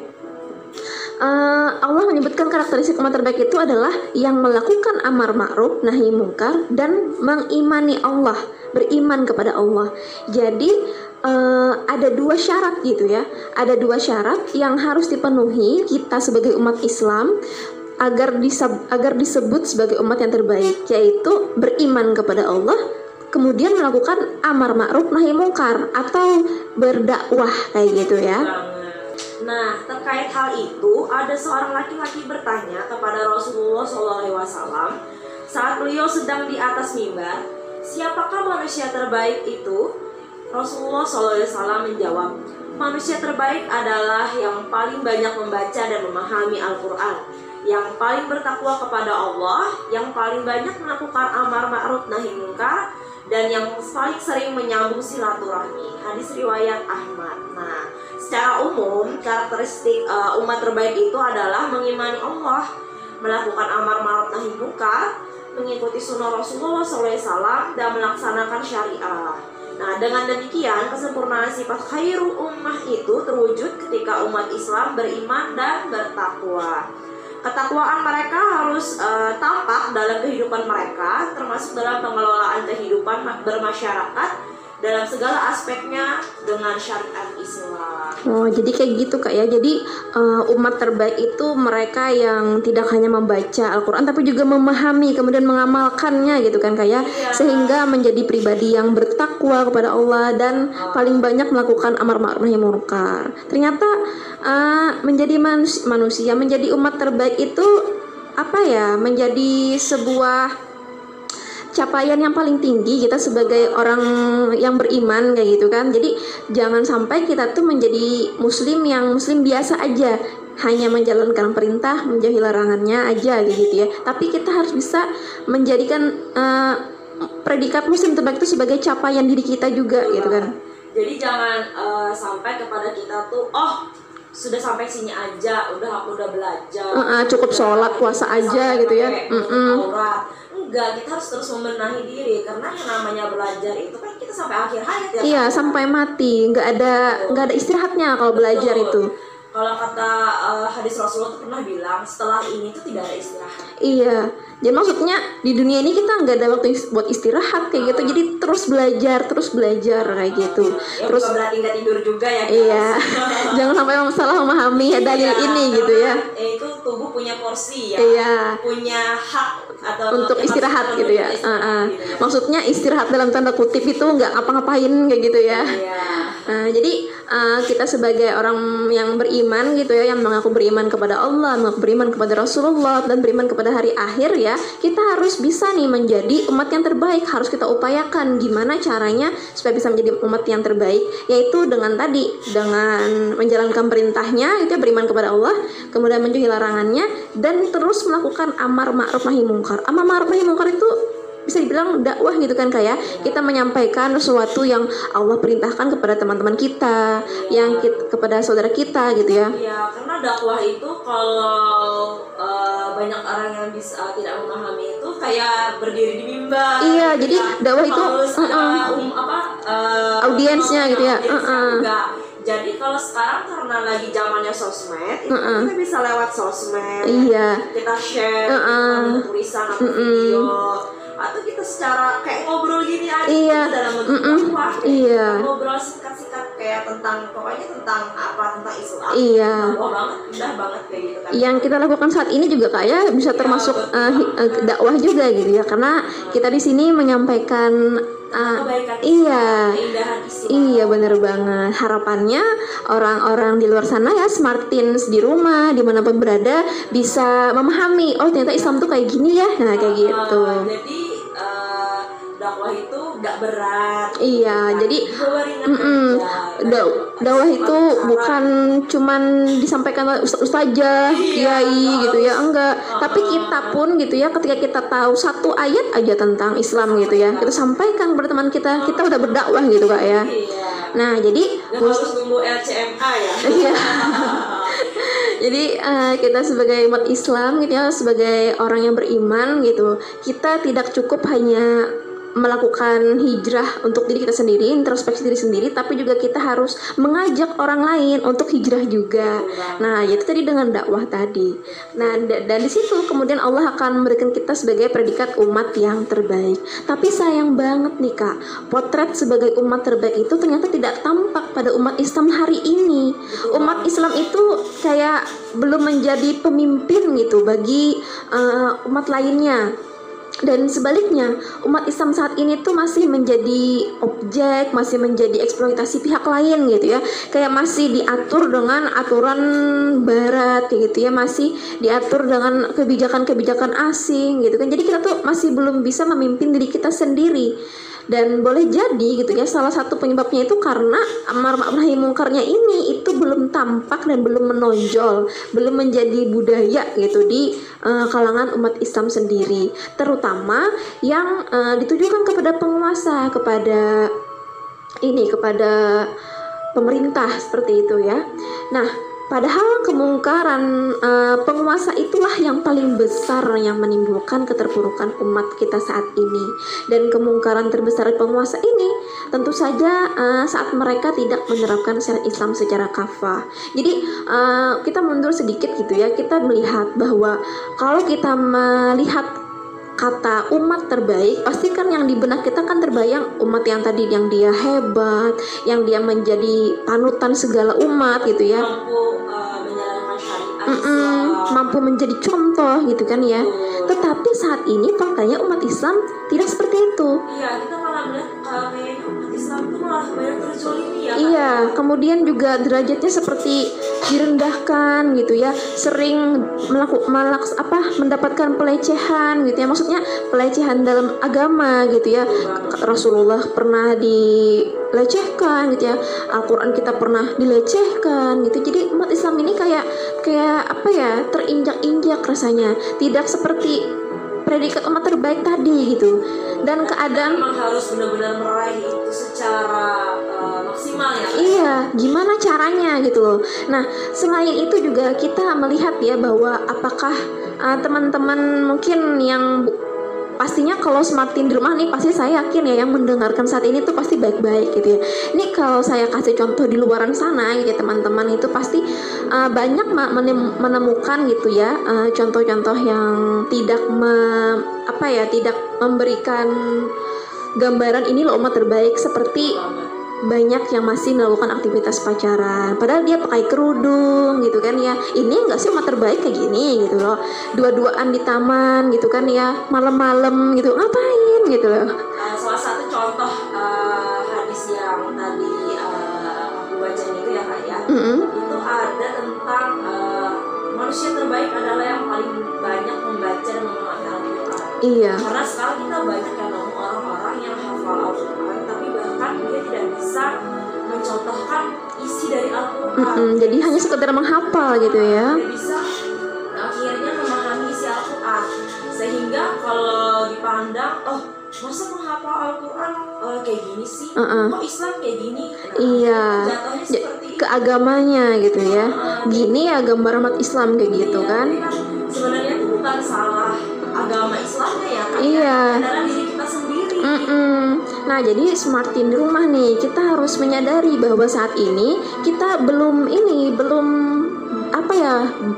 [SPEAKER 1] Eh, Allah menyebutkan karakteristik umat terbaik itu adalah yang melakukan amar ma'ruf nahi mungkar dan mengimani Allah beriman kepada Allah jadi eh, ada dua syarat gitu ya ada dua syarat yang harus dipenuhi kita sebagai umat Islam agar diseb- agar disebut sebagai umat yang terbaik yaitu beriman kepada Allah kemudian melakukan amar ma'ruf nahi mungkar atau berdakwah kayak gitu ya.
[SPEAKER 2] Nah, terkait hal itu, ada seorang laki-laki bertanya kepada Rasulullah SAW saat beliau sedang di atas mimbar, siapakah manusia terbaik itu? Rasulullah SAW menjawab, manusia terbaik adalah yang paling banyak membaca dan memahami Al-Quran, yang paling bertakwa kepada Allah, yang paling banyak melakukan amar ma'ruf nahi mungkar, dan yang paling sering menyambung silaturahmi. Hadis riwayat Ahmad. Nah, secara umum karakteristik uh, umat terbaik itu adalah mengimani Allah, melakukan amar ma'ruf nahi mungkar, mengikuti sunnah Rasulullah SAW dan melaksanakan syariah. Nah, dengan demikian kesempurnaan sifat khairul ummah itu terwujud ketika umat Islam beriman dan bertakwa. ketakwaan mereka harus uh, tampak dalam kehidupan mereka termasuk dalam pengelolaan kehidupan bermasyarakat dalam segala aspeknya dengan syariat Islam.
[SPEAKER 1] Oh, jadi kayak gitu kak ya. Jadi uh, umat terbaik itu mereka yang tidak hanya membaca Al-Quran tapi juga memahami kemudian mengamalkannya gitu kan kak ya. Iya. Sehingga menjadi pribadi yang bertakwa kepada Allah dan oh. paling banyak melakukan amar ma'ruf nahi munkar. Ternyata uh, menjadi manusia, menjadi umat terbaik itu apa ya? Menjadi sebuah capaian yang paling tinggi kita sebagai orang yang beriman kayak gitu kan. Jadi jangan sampai kita tuh menjadi muslim yang muslim biasa aja. Hanya menjalankan perintah menjauhi larangannya aja gitu ya. Tapi kita harus bisa menjadikan uh, predikat muslim terbaik itu sebagai capaian diri kita juga gitu kan.
[SPEAKER 2] Jadi jangan uh, sampai kepada kita tuh oh sudah sampai sini aja udah aku udah belajar. Uh,
[SPEAKER 1] uh, cukup sholat puasa aja gitu ya. Uh -uh
[SPEAKER 2] enggak kita harus terus membenahi diri karena yang namanya belajar itu kan kita sampai akhir hayat ya
[SPEAKER 1] iya kan? sampai mati. Nggak ada nggak ada istirahatnya kalau belajar itu
[SPEAKER 2] kalau kata uh, hadis Rasulullah itu pernah bilang setelah ini tuh tidak ada istirahat.
[SPEAKER 1] Iya. Jadi maksudnya di dunia ini kita nggak ada waktu buat istirahat kayak gitu. Jadi terus belajar terus belajar kayak gitu.
[SPEAKER 2] Ya,
[SPEAKER 1] terus
[SPEAKER 2] berarti nggak tidur juga ya
[SPEAKER 1] iya. *laughs* Jangan sampai salah memahami ya, dalil iya, ini gitu ya.
[SPEAKER 2] Eh, itu tubuh punya porsi ya.
[SPEAKER 1] Iya.
[SPEAKER 2] punya hak atau
[SPEAKER 1] untuk istirahat gitu ya. Istirahat, uh, uh. Gitu ya. Maksudnya istirahat dalam tanda kutip itu nggak apa-ngapain kayak gitu ya. Uh, jadi uh, kita sebagai orang yang beriman gitu ya yang mengaku beriman kepada Allah mengaku beriman kepada Rasulullah dan beriman kepada hari akhir ya ya kita harus bisa nih menjadi umat yang terbaik. Harus kita upayakan gimana caranya supaya bisa menjadi umat yang terbaik. Yaitu dengan tadi dengan menjalankan perintahnya itu ya, beriman kepada Allah kemudian menjauhi larangannya dan terus melakukan amar ma'ruf nahi mungkar amar ma'ruf nahi mungkar itu bisa dibilang dakwah gitu kan kayak ya. kita menyampaikan sesuatu yang Allah perintahkan kepada teman-teman kita yang kita, kepada saudara kita gitu ya
[SPEAKER 2] Iya karena dakwah itu kalau uh, banyak orang yang bisa uh, tidak memahami itu kayak berdiri di mimbar
[SPEAKER 1] iya gitu jadi dakwah itu
[SPEAKER 2] uh, uh, um, apa uh,
[SPEAKER 1] audiensnya gitu ya uh, uh.
[SPEAKER 2] enggak jadi kalau sekarang karena lagi zamannya sosmed uh -uh. kita bisa lewat sosmed
[SPEAKER 1] iya
[SPEAKER 2] kita share uh -uh. tulisan atau uh -uh. video atau kita secara kayak ngobrol gini aja
[SPEAKER 1] iya.
[SPEAKER 2] dalam bentuk mm dakwah
[SPEAKER 1] iya.
[SPEAKER 2] ngobrol singkat-singkat kayak tentang pokoknya tentang apa tentang Islam
[SPEAKER 1] iya
[SPEAKER 2] dakwah banget indah banget kayak gitu kan
[SPEAKER 1] yang kita lakukan saat ini juga kayak bisa iya, termasuk uh, uh, dakwah juga gitu ya karena kita di sini menyampaikan uh, iya. iya bener banget. Harapannya orang-orang di luar sana ya smartins di rumah di mana pun berada bisa memahami oh ternyata Islam tuh kayak gini ya. Nah kayak gitu.
[SPEAKER 2] jadi dakwah itu gak berat.
[SPEAKER 1] Iya nah, jadi mm -mm, dakwah itu bukan cuman disampaikan ustaz ustazah iya, kiai gitu ya enggak. Uh, tapi kita pun gitu ya ketika kita tahu satu ayat aja tentang Islam gitu ya kita sampaikan kepada teman kita kita udah berdakwah gitu kak ya.
[SPEAKER 2] Iya.
[SPEAKER 1] nah jadi
[SPEAKER 2] harus nunggu LCMA ya. *laughs*
[SPEAKER 1] Iya. *laughs* Jadi uh, kita sebagai umat Islam gitu ya sebagai orang yang beriman gitu kita tidak cukup hanya melakukan hijrah untuk diri kita sendiri, introspeksi diri sendiri, tapi juga kita harus mengajak orang lain untuk hijrah juga. Nah, itu tadi dengan dakwah tadi. Nah, dan di situ kemudian Allah akan memberikan kita sebagai predikat umat yang terbaik. Tapi sayang banget nih Kak, potret sebagai umat terbaik itu ternyata tidak tampak pada umat Islam hari ini. Umat Islam itu kayak belum menjadi pemimpin gitu bagi uh, umat lainnya dan sebaliknya umat Islam saat ini tuh masih menjadi objek masih menjadi eksploitasi pihak lain gitu ya. Kayak masih diatur dengan aturan barat gitu ya masih diatur dengan kebijakan-kebijakan asing gitu kan. Jadi kita tuh masih belum bisa memimpin diri kita sendiri dan boleh jadi gitu ya salah satu penyebabnya itu karena amar ma'ruf mungkarnya ini itu belum tampak dan belum menonjol belum menjadi budaya gitu di uh, kalangan umat Islam sendiri. Terutama yang uh, ditujukan kepada penguasa kepada ini kepada pemerintah seperti itu ya. Nah Padahal kemungkaran uh, penguasa itulah yang paling besar yang menimbulkan keterpurukan umat kita saat ini. Dan kemungkaran terbesar penguasa ini tentu saja uh, saat mereka tidak menerapkan syariat Islam secara kafah. Jadi uh, kita mundur sedikit gitu ya, kita melihat bahwa kalau kita melihat kata umat terbaik pasti kan yang di benak kita kan terbayang umat yang tadi yang dia hebat yang dia menjadi panutan segala umat gitu ya.
[SPEAKER 2] Mampu uh,
[SPEAKER 1] mampu menjadi contoh gitu kan ya. Tetapi saat ini faktanya umat Islam tidak seperti itu.
[SPEAKER 2] Iya kita malah melihat uh, itu ya
[SPEAKER 1] iya kemudian juga derajatnya seperti direndahkan gitu ya. Sering melakukan apa mendapatkan pelecehan gitu ya. Maksudnya pelecehan dalam agama gitu ya. Rasulullah pernah dilecehkan gitu ya. Al-Quran kita pernah dilecehkan gitu. Jadi umat Islam ini kayak kayak apa ya terinjak-injak rasanya. Tidak seperti predikat umat terbaik tadi gitu. Dan keadaan
[SPEAKER 2] memang harus benar-benar meraih itu secara uh, maksimal ya
[SPEAKER 1] iya gimana caranya gitu loh. Nah selain itu juga kita melihat ya bahwa apakah uh, teman-teman mungkin yang pastinya kalau semakin di rumah nih pasti saya yakin ya yang mendengarkan saat ini tuh pasti baik-baik gitu ya. Ini kalau saya kasih contoh di luaran sana gitu ya teman-teman itu pasti uh, banyak menemukan gitu ya contoh contoh-contoh yang tidak me, apa ya tidak memberikan gambaran ini loh umat terbaik seperti banyak yang masih melakukan aktivitas pacaran. Padahal dia pakai kerudung gitu kan ya. Ini enggak sih umat terbaik kayak gini gitu loh. Dua-duaan di taman gitu kan ya. Malam-malam gitu. Ngapain gitu loh.
[SPEAKER 2] Uh, salah satu contoh uh, hadis yang tadi uh, aku baca itu ya kak ya. Mm -hmm. itu ada tentang uh, manusia terbaik adalah yang paling banyak membaca dan memahami Al-Quran.
[SPEAKER 1] Iya.
[SPEAKER 2] Karena sekarang kita banyak yang orang-orang yang hafal Al-Quran bahkan dia tidak bisa mencontohkan isi dari Al-Quran. Mm
[SPEAKER 1] -hmm. Jadi hanya sekedar menghafal gitu ya.
[SPEAKER 2] Bisa akhirnya memahami isi Al-Quran sehingga kalau dipandang oh masa menghafal Al-Quran uh, kayak gini sih uh -uh. kok Islam kayak gini
[SPEAKER 1] nah, iya seperti ke agamanya gitu ya uh, gini ya gambar umat Islam kayak gitu iya, kan,
[SPEAKER 2] sebenarnya itu bukan salah agama Islamnya ya kan
[SPEAKER 1] iya
[SPEAKER 2] adalah diri kita sendiri
[SPEAKER 1] mm -mm. Nah jadi smartin di rumah nih. Kita harus menyadari bahwa saat ini kita belum ini belum apa ya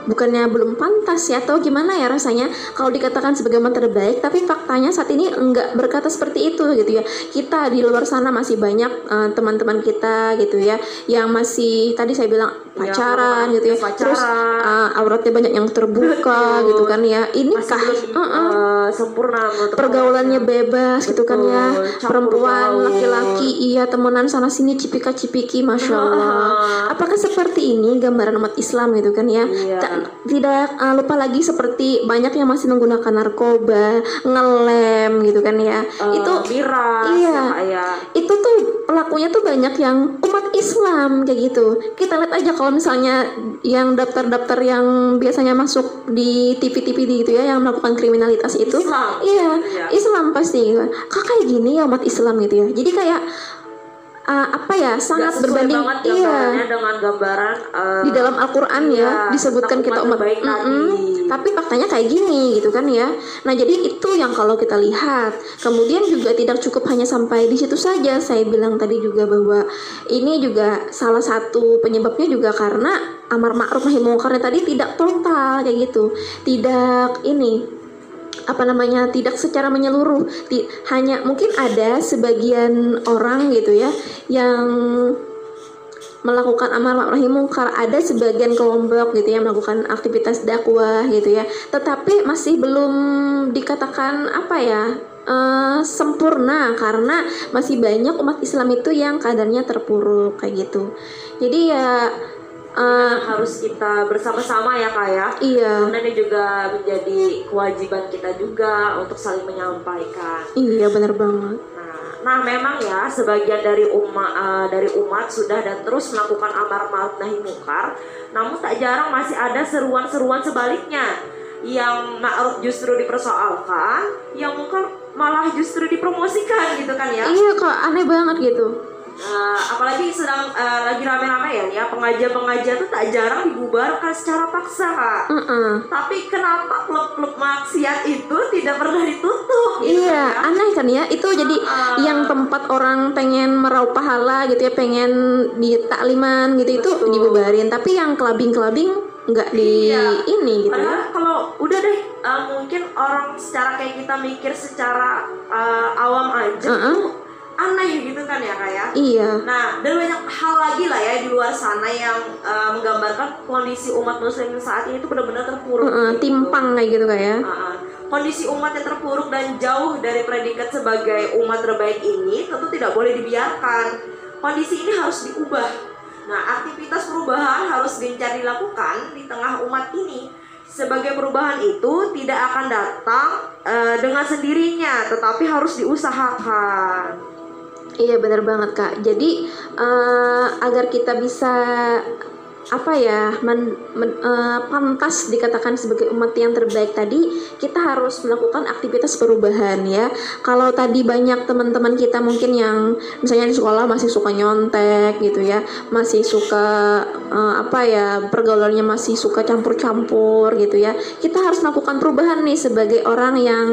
[SPEAKER 1] bukannya belum pantas ya atau gimana ya rasanya? Kalau dikatakan sebagai teman terbaik tapi faktanya saat ini enggak berkata seperti itu gitu ya. Kita di luar sana masih banyak teman teman-teman kita gitu ya yang masih tadi saya bilang iya, pacaran ya, gitu ya. pacaran. terus uh, auratnya banyak yang terbuka gitu kan ya. Ini kah? uh -uh.
[SPEAKER 2] Uh, sempurna
[SPEAKER 1] pergaulannya bebas Betul. gitu kan ya. Perempuan laki-laki iya temenan sana sini cipika cipiki masya *laughs* Allah. Apakah seperti ini gambaran umat Islam gitu kan ya. Iya. tidak uh, lupa lagi seperti banyak yang masih menggunakan narkoba ngelem gitu kan ya.
[SPEAKER 2] Uh, itu miras,
[SPEAKER 1] iya.
[SPEAKER 2] ya,
[SPEAKER 1] itu tuh pelakunya tuh banyak yang umat Islam kayak gitu. Kita lihat aja kalau misalnya yang daftar-daftar yang biasanya masuk di TV-TV gitu ya yang melakukan kriminalitas itu.
[SPEAKER 2] Islam.
[SPEAKER 1] iya iya. Islam pasti. Kak kayak gini ya umat Islam gitu ya. Jadi kayak uh, apa ya sangat berbanding
[SPEAKER 2] iya. dengan gambaran uh,
[SPEAKER 1] di dalam Al-Qur'an ya iya, disebutkan kita umat
[SPEAKER 2] baik mm -mm,
[SPEAKER 1] tapi faktanya kayak gini gitu kan ya. Nah jadi itu yang kalau kita lihat. Kemudian juga tidak cukup hanya sampai di situ saja. Saya bilang tadi juga bahwa ini juga salah satu penyebabnya juga karena amar ma'ruf nahi mungkarnya tadi tidak total kayak gitu. Tidak ini apa namanya tidak secara menyeluruh. Di, hanya mungkin ada sebagian orang gitu ya yang melakukan amar ma'ruf nahi munkar ada sebagian kelompok gitu ya melakukan aktivitas dakwah gitu ya. Tetapi masih belum dikatakan apa ya uh, sempurna karena masih banyak umat Islam itu yang kadarnya terpuruk kayak gitu. Jadi ya
[SPEAKER 2] uh, harus kita bersama-sama ya kak ya.
[SPEAKER 1] Iya.
[SPEAKER 2] Karena ini juga menjadi kewajiban kita juga untuk saling menyampaikan.
[SPEAKER 1] Iya benar banget.
[SPEAKER 2] Nah nah memang ya sebagian dari umat uh, dari umat sudah dan terus melakukan amar ma'ruf nahi munkar namun tak jarang masih ada seruan-seruan sebaliknya yang ma'ruf justru dipersoalkan yang mungkar malah justru dipromosikan gitu kan ya?
[SPEAKER 1] Iya kak aneh banget gitu
[SPEAKER 2] Uh, apalagi sedang uh, lagi rame-rame ya, ya pengajian-pengajian tuh tak jarang dibubarkan secara paksa kak.
[SPEAKER 1] Uh -uh.
[SPEAKER 2] Tapi kenapa klub-klub maksiat itu tidak pernah ditutup?
[SPEAKER 1] Gitu iya, ya? aneh kan ya. Itu jadi uh, yang tempat orang pengen meraup pahala gitu ya, pengen di takliman gitu betul. itu dibubarin. Tapi yang kelabing-kelabing nggak di iya. ini gitu
[SPEAKER 2] ya. Kalau udah deh, uh, mungkin orang secara kayak kita mikir secara uh, awam aja uh -uh. tuh aneh gitu kan ya kayak. Ya?
[SPEAKER 1] Iya.
[SPEAKER 2] Nah dan banyak hal lagi lah ya di luar sana yang uh, menggambarkan kondisi umat muslim saat ini itu benar-benar terpuruk.
[SPEAKER 1] Uh, uh, gitu. Timpang kayak gitu kayak. Uh,
[SPEAKER 2] uh. Kondisi umat yang terpuruk dan jauh dari predikat sebagai umat terbaik ini tentu tidak boleh dibiarkan. Kondisi ini harus diubah. Nah aktivitas perubahan harus gencar dilakukan di tengah umat ini sebagai perubahan itu tidak akan datang uh, dengan sendirinya, tetapi harus diusahakan.
[SPEAKER 1] Iya benar banget kak. Jadi uh, agar kita bisa apa ya men, men, uh, pantas dikatakan sebagai umat yang terbaik tadi kita harus melakukan aktivitas perubahan ya. Kalau tadi banyak teman-teman kita mungkin yang misalnya di sekolah masih suka nyontek gitu ya masih suka uh, apa ya pergaulannya masih suka campur-campur gitu ya kita harus melakukan perubahan nih sebagai orang yang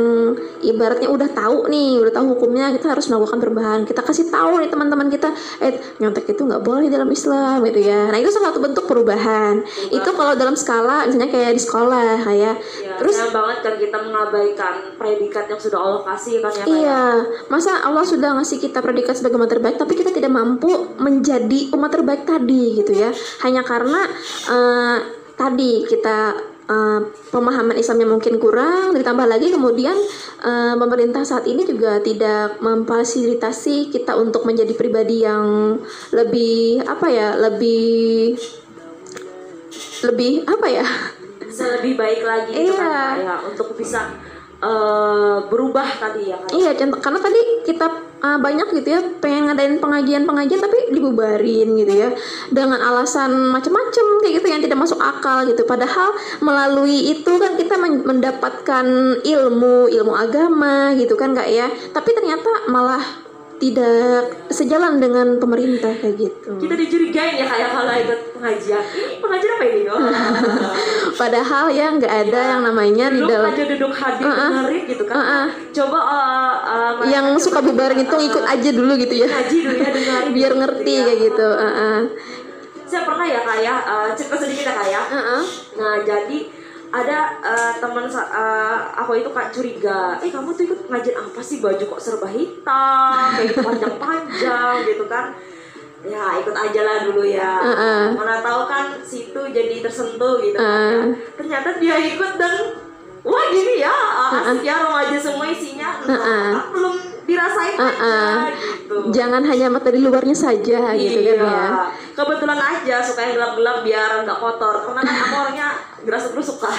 [SPEAKER 1] ibaratnya udah tahu nih udah tahu hukumnya kita harus melakukan perubahan. Kita kasih tahu nih teman-teman kita eh nyontek itu nggak boleh dalam Islam gitu ya. Nah itu salah satu bentuk perubahan. Perubahan. Itu kalau dalam skala misalnya kayak di sekolah kayak.
[SPEAKER 2] Ya, Terus banget kan kita mengabaikan predikat yang sudah Allah kasih kan ya.
[SPEAKER 1] Iya. Masa Allah sudah ngasih kita predikat sebagai umat terbaik tapi kita tidak mampu menjadi umat terbaik tadi gitu ya. Hanya karena uh, tadi kita Uh, pemahaman Islamnya mungkin kurang ditambah lagi kemudian uh, pemerintah saat ini juga tidak memfasilitasi kita untuk menjadi pribadi yang lebih apa ya lebih lebih apa ya
[SPEAKER 2] lebih baik lagi
[SPEAKER 1] gitu kan,
[SPEAKER 2] iya. kan ya untuk bisa uh, berubah tadi ya
[SPEAKER 1] kan? iya contoh karena tadi kita uh, banyak gitu ya pengen ngadain pengajian-pengajian tapi dibubarin gitu ya dengan alasan macam-macam kayak gitu yang tidak masuk akal gitu padahal melalui itu kan kita mendapatkan ilmu ilmu agama gitu kan kak ya tapi ternyata malah tidak sejalan dengan pemerintah kayak gitu.
[SPEAKER 2] Kita dicurigai ya kayak kalau ikut pengajian. Pengajian apa ini? Oh. *laughs*
[SPEAKER 1] Padahal ya nggak ada ya, yang namanya
[SPEAKER 2] duduk
[SPEAKER 1] di dalam
[SPEAKER 2] aja duduk hadir uh -uh. dengerin gitu kan. Uh -uh. Coba uh,
[SPEAKER 1] uh, yang suka bubar gitu uh, ikut aja dulu gitu ya.
[SPEAKER 2] Ngaji dulu ya dengerin. *laughs*
[SPEAKER 1] Biar gitu ngerti ya. kayak gitu. Uh -uh.
[SPEAKER 2] Saya pernah ya kayak uh, cerita sedikit ya kayak. Uh -uh. Nah jadi ada uh, teman uh, aku itu kak curiga eh kamu tuh ikut ngajian apa sih baju kok serba hitam kayak gitu panjang-panjang gitu kan ya ikut aja lah dulu ya uh -uh. mana tahu kan situ jadi tersentuh gitu uh. kan ternyata dia ikut dan wah gini ya uh -uh. ya remaja semua isinya uh -uh. belum dirasain uh -uh. aja gitu.
[SPEAKER 1] Jangan hanya mata di luarnya saja iya. gitu kan ya.
[SPEAKER 2] Kebetulan aja suka yang gelap-gelap biar nggak kotor. Karena kan aku orangnya gerasuk-gerusuk kan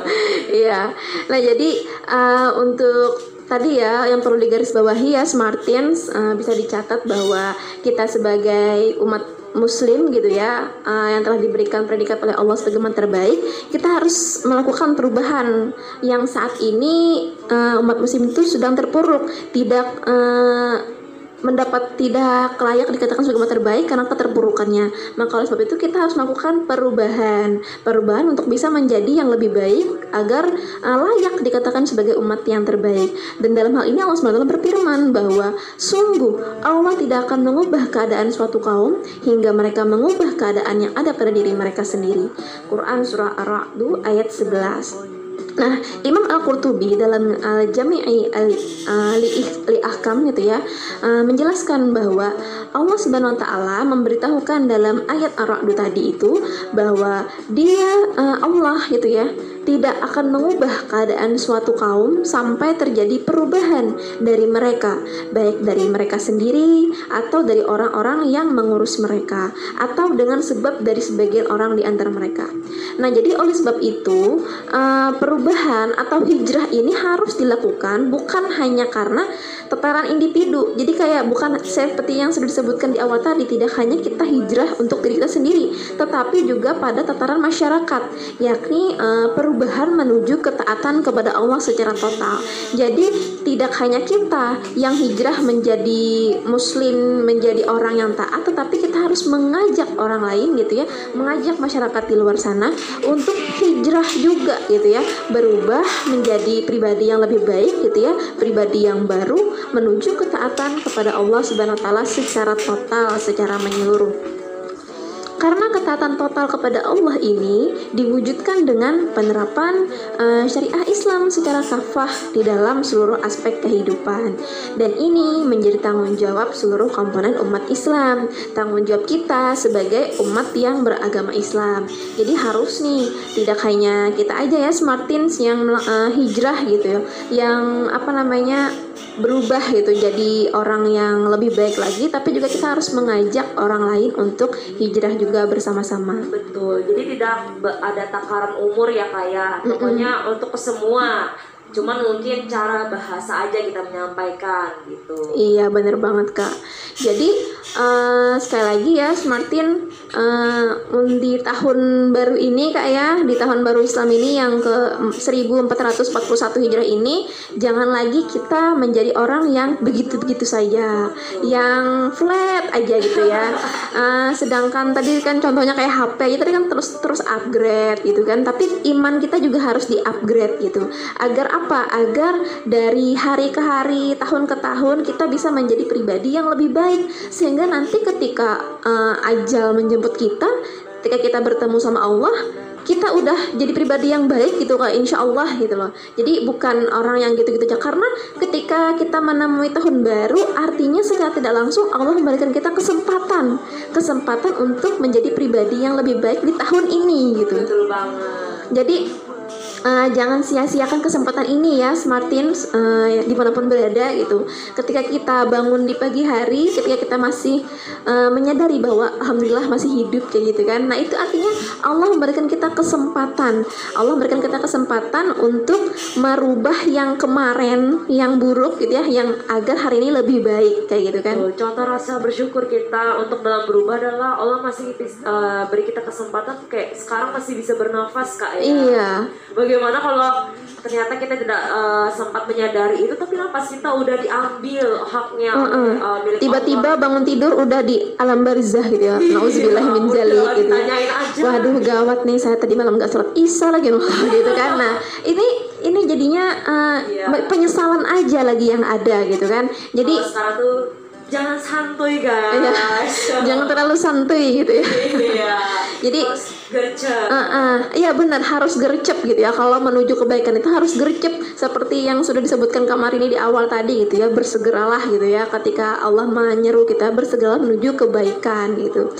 [SPEAKER 2] *laughs*
[SPEAKER 1] iya. Nah jadi uh, untuk tadi ya yang perlu digarisbawahi ya Smartins uh, bisa dicatat bahwa kita sebagai umat muslim gitu ya uh, yang telah diberikan predikat oleh Allah sebagai terbaik kita harus melakukan perubahan yang saat ini uh, umat muslim itu sedang terpuruk tidak uh, mendapat tidak layak dikatakan sebagai umat terbaik karena keterpurukannya. Maka oleh sebab itu kita harus melakukan perubahan, perubahan untuk bisa menjadi yang lebih baik agar uh, layak dikatakan sebagai umat yang terbaik. Dan dalam hal ini Allah SWT berfirman bahwa sungguh Allah tidak akan mengubah keadaan suatu kaum hingga mereka mengubah keadaan yang ada pada diri mereka sendiri. Quran surah Ar-Ra'd ayat 11. Nah, Imam Al-Qurtubi dalam Al-Jami'i uh, li, li Ahkam gitu ya, uh, menjelaskan bahwa Allah Subhanahu wa taala memberitahukan dalam ayat Ar-Ra'd tadi itu bahwa dia uh, Allah gitu ya, tidak akan mengubah keadaan suatu kaum sampai terjadi perubahan dari mereka, baik dari mereka sendiri atau dari orang-orang yang mengurus mereka, atau dengan sebab dari sebagian orang di antara mereka. Nah, jadi oleh sebab itu, uh, perubahan atau hijrah ini harus dilakukan bukan hanya karena tataran individu. Jadi kayak bukan seperti yang sudah disebutkan di awal tadi, tidak hanya kita hijrah untuk diri kita sendiri, tetapi juga pada tataran masyarakat, yakni uh, perubahan menuju ketaatan kepada Allah secara total. Jadi tidak hanya kita yang hijrah menjadi muslim, menjadi orang yang taat, tetapi kita harus mengajak orang lain gitu ya, mengajak masyarakat di luar sana untuk hijrah juga gitu ya, berubah menjadi pribadi yang lebih baik gitu ya, pribadi yang baru menuju ketaatan kepada Allah Subhanahu wa taala secara total, secara menyeluruh. Karena ketaatan total kepada Allah ini diwujudkan dengan penerapan uh, syariah Islam secara kafah di dalam seluruh aspek kehidupan. Dan ini menjadi tanggung jawab seluruh komponen umat Islam, tanggung jawab kita sebagai umat yang beragama Islam. Jadi harus nih tidak hanya kita aja ya Smartins yang uh, hijrah gitu ya, yang apa namanya berubah gitu jadi orang yang lebih baik lagi tapi juga kita harus mengajak orang lain untuk hijrah juga bersama-sama
[SPEAKER 2] betul jadi tidak ada takaran umur ya kayak ya. pokoknya mm -mm. untuk semua cuman mungkin cara bahasa aja kita menyampaikan gitu
[SPEAKER 1] iya bener banget kak jadi uh, sekali lagi ya Smartin uh, di tahun baru ini kak ya. Di tahun baru Islam ini yang ke 1441 hijrah ini jangan lagi kita menjadi orang yang begitu-begitu saja. Yang flat aja gitu ya. Uh, sedangkan tadi kan contohnya kayak HP itu tadi kan terus terus upgrade gitu kan. Tapi iman kita juga harus di upgrade gitu. Agar apa? Agar dari hari ke hari, tahun ke tahun kita bisa menjadi pribadi yang lebih baik. Sehingga nanti ketika uh, ajal menjemput kita, ketika kita bertemu sama Allah, kita udah jadi pribadi yang baik gitu kak insya Allah gitu loh. Jadi bukan orang yang gitu-gitu aja. Karena ketika kita menemui tahun baru artinya secara tidak langsung Allah memberikan kita kesempatan. Kesempatan untuk menjadi pribadi yang lebih baik di tahun ini gitu.
[SPEAKER 2] Betul banget.
[SPEAKER 1] Jadi uh, jangan sia-siakan kesempatan ini ya Smartin uh, di mana pun berada gitu. Ketika kita bangun di pagi hari ketika kita masih uh, menyadari bahwa alhamdulillah masih hidup kayak gitu kan. Nah itu artinya Allah memberikan kita kesempatan. Allah memberikan kita kesempatan untuk merubah yang kemarin yang buruk gitu ya yang agar hari ini lebih baik kayak gitu kan.
[SPEAKER 2] Contoh rasa bersyukur kita untuk dalam berubah adalah Allah masih uh, beri kita kesempatan kayak sekarang masih bisa bernafas kak ya.
[SPEAKER 1] Iya.
[SPEAKER 2] Bagaimana kalau ternyata kita tidak uh, sempat menyadari itu tapi nafas kita udah diambil haknya uh -uh.
[SPEAKER 1] uh, tiba-tiba bangun tidur udah di alam barzah gitu ya iya, nauzubillah min jali gitu waduh gawat nih saya tadi malam gak sholat isya lagi loh *laughs* gitu kan nah ini ini jadinya uh, iya. penyesalan aja lagi yang ada gitu kan jadi
[SPEAKER 2] oh, sekarang tuh jangan santuy guys
[SPEAKER 1] iya. *laughs* jangan terlalu santuy gitu ya
[SPEAKER 2] iya. *laughs*
[SPEAKER 1] jadi gercep. Uh, uh, iya benar harus gercep gitu ya. Kalau menuju kebaikan itu harus gercep. Seperti yang sudah disebutkan kemarin ini di awal tadi gitu ya bersegeralah gitu ya. Ketika Allah menyeru kita bersegeralah menuju kebaikan gitu.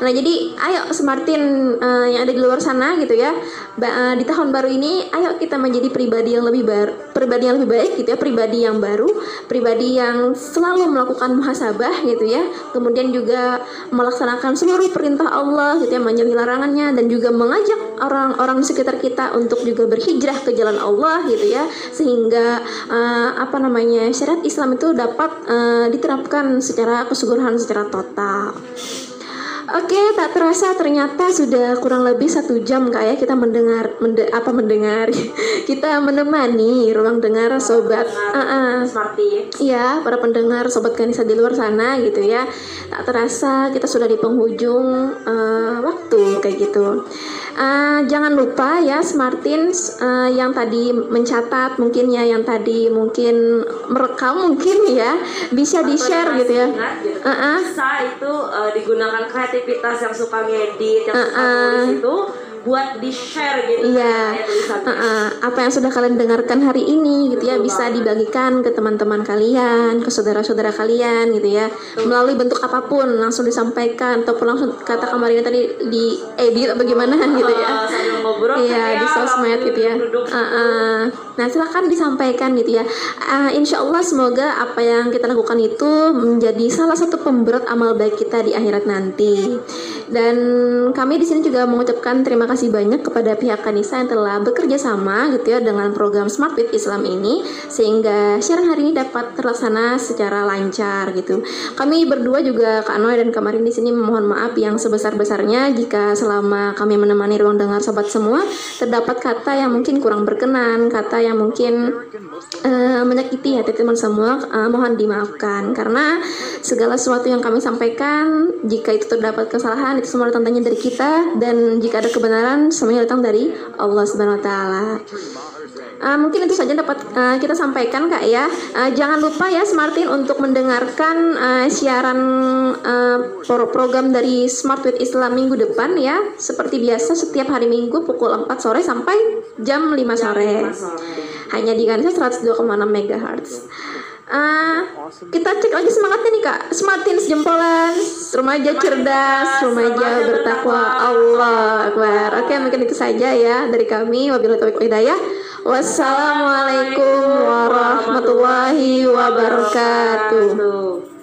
[SPEAKER 1] Nah jadi ayo Smartin uh, yang ada di luar sana gitu ya. Uh, di tahun baru ini ayo kita menjadi pribadi yang lebih baru pribadi yang lebih baik gitu ya. Pribadi yang baru pribadi yang selalu melakukan muhasabah gitu ya. Kemudian juga melaksanakan seluruh perintah Allah gitu ya menjauhi larangannya dan juga mengajak orang-orang sekitar kita untuk juga berhijrah ke jalan Allah gitu ya sehingga uh, apa namanya syariat Islam itu dapat uh, diterapkan secara keseluruhan secara total. Oke, tak terasa ternyata sudah kurang lebih satu jam kak ya kita mendengar mende, apa mendengar *laughs* kita menemani ruang dengar sobat
[SPEAKER 2] uh -uh.
[SPEAKER 1] Iya, para pendengar sobat kanisa di luar sana gitu ya. Tak terasa kita sudah di penghujung uh, waktu kayak gitu. Uh, jangan lupa ya Smartins uh, yang tadi mencatat mungkin ya yang tadi mungkin merekam mungkin ya bisa di share gitu ya.
[SPEAKER 2] Uh -uh. Bisa itu uh, digunakan kreativitas yang suka ngedit yang uh -uh. suka nulis itu buat di share gitu
[SPEAKER 1] iya. uh, uh, apa yang sudah kalian dengarkan hari ini gitu ya bisa dibagikan ke teman-teman kalian ke saudara-saudara kalian gitu ya. Melalui bentuk apa pun langsung disampaikan ataupun langsung kata kemarin tadi di edit atau bagaimana gitu ya iya di sosmed gitu ya. uh, uh. nah silahkan disampaikan gitu ya. Uh, insya Allah semoga apa yang kita lakukan itu menjadi salah satu pemberat amal baik kita di akhirat nanti Dan kami di sini juga mengucapkan terima kasih banyak kepada pihak Kanisa yang telah bekerja sama gitu ya dengan program Smart with Islam ini sehingga siaran hari ini dapat terlaksana secara lancar gitu. Kami berdua juga Kak Noy dan kemarin di sini memohon maaf yang sebesar-besarnya jika selama kami menemani ruang dengar sobat semua terdapat kata yang mungkin kurang berkenan, kata yang mungkin uh, menyakiti hati teman semua uh, mohon dimaafkan karena segala sesuatu yang kami sampaikan jika itu terdapat kesalahan itu semua datangnya dari kita dan jika ada kebenaran semuanya datang dari Allah Subhanahu wa taala. Uh, mungkin itu saja dapat uh, kita sampaikan kak ya. Uh, jangan lupa ya Smartin untuk mendengarkan uh, siaran uh, program dari Smart with Islam minggu depan ya. Seperti biasa setiap hari Minggu pukul 4 sore sampai jam 5 sore. Hanya di Ganesha 102,6 MHz. Uh, kita cek lagi semangatnya nih kak. Smartin jempolan Remaja cerdas Remaja bertakwa. Allah Akbar. Oke mungkin itu saja ya Dari kami. Wabillahi taufiq hidayah. Wassalamualaikum warahmatullahi wabarakatuh